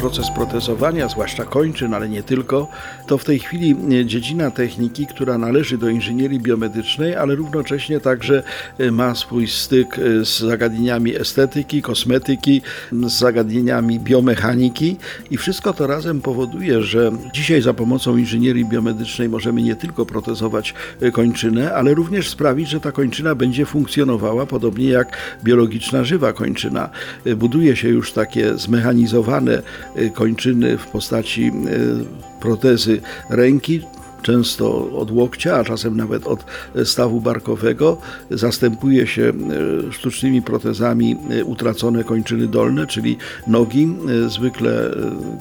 Proces protezowania, zwłaszcza kończyn, ale nie tylko, to w tej chwili e, dziedzina techniki, która należy do inżynierii biomedycznej, ale równocześnie także e, ma swój styk e, z zagadnieniami estetyki, kosmetyki, z zagadnieniami biomechaniki i wszystko to razem powoduje, że dzisiaj za pomocą inżynierii biomedycznej możemy nie tylko protezować kończynę, ale również sprawić, że ta kończyna będzie funkcjonowała podobnie jak biologiczna żywa kończyna. Buduje się już takie zmechanizowane kończyny w postaci y, protezy ręki często od łokcia, a czasem nawet od stawu barkowego. Zastępuje się e, sztucznymi protezami e, utracone kończyny dolne, czyli nogi. E, zwykle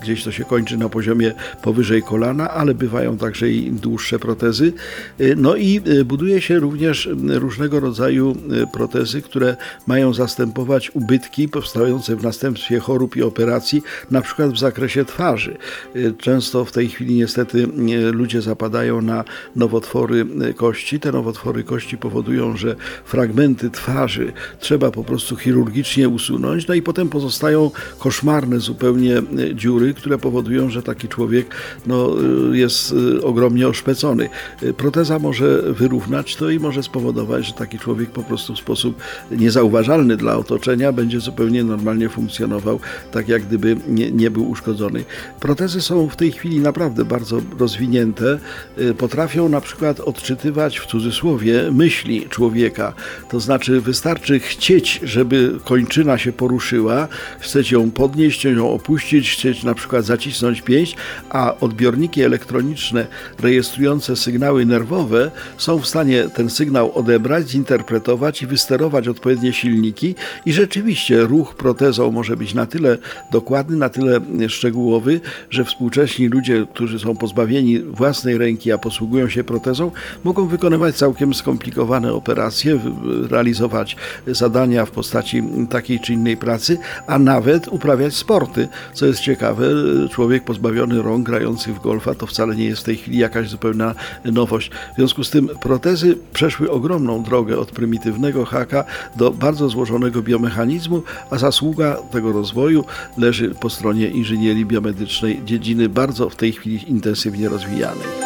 gdzieś to się kończy na poziomie powyżej kolana, ale bywają także i dłuższe protezy. No i buduje się również różnego rodzaju protezy, które mają zastępować ubytki powstające w następstwie chorób i operacji, na przykład w zakresie twarzy. Często w tej chwili niestety ludzie zapadają napadają na nowotwory e, kości. Te nowotwory kości powodują, że fragmenty twarzy trzeba po prostu chirurgicznie usunąć, no i potem pozostają koszmarne zupełnie e, dziury, które powodują, że taki człowiek no, e, jest ogromnie oszpecony. Proteza może wyrównać to i może spowodować, że taki człowiek po prostu w sposób niezauważalny dla otoczenia będzie zupełnie normalnie funkcjonował, tak jak gdyby nie, nie był uszkodzony. Protezy są w tej chwili naprawdę bardzo rozwinięte. Y, potrafią na przykład odczytywać w cudzysłowie myśli człowieka. To znaczy wystarczy chcieć, żeby kończyna się poruszyła, chceć ją podnieść, ją opuścić, chcieć na przykład zacisnąć pięść, a odbiorniki elektroniczne rejestrujące sygnały nerwowe są w stanie ten sygnał odebrać, zinterpretować i wysterować odpowiednie silniki i rzeczywiście ruch protezą może być na tyle dokładny, na tyle szczegółowy, że współcześni ludzie, którzy są pozbawieni własnej ręki, ręki, a posługują się protezą, mogą wykonywać całkiem skomplikowane operacje, realizować zadania w postaci takiej czy innej pracy, a nawet uprawiać sporty. Co jest ciekawe, człowiek pozbawiony rąk grający w golfa to wcale nie jest w tej chwili jakaś zupełna nowość. W związku z tym protezy przeszły ogromną drogę od prymitywnego haka do bardzo złożonego biomechanizmu, a zasługa tego rozwoju leży po stronie inżynierii biomedycznej, dziedziny bardzo w tej chwili intensywnie rozwijanej.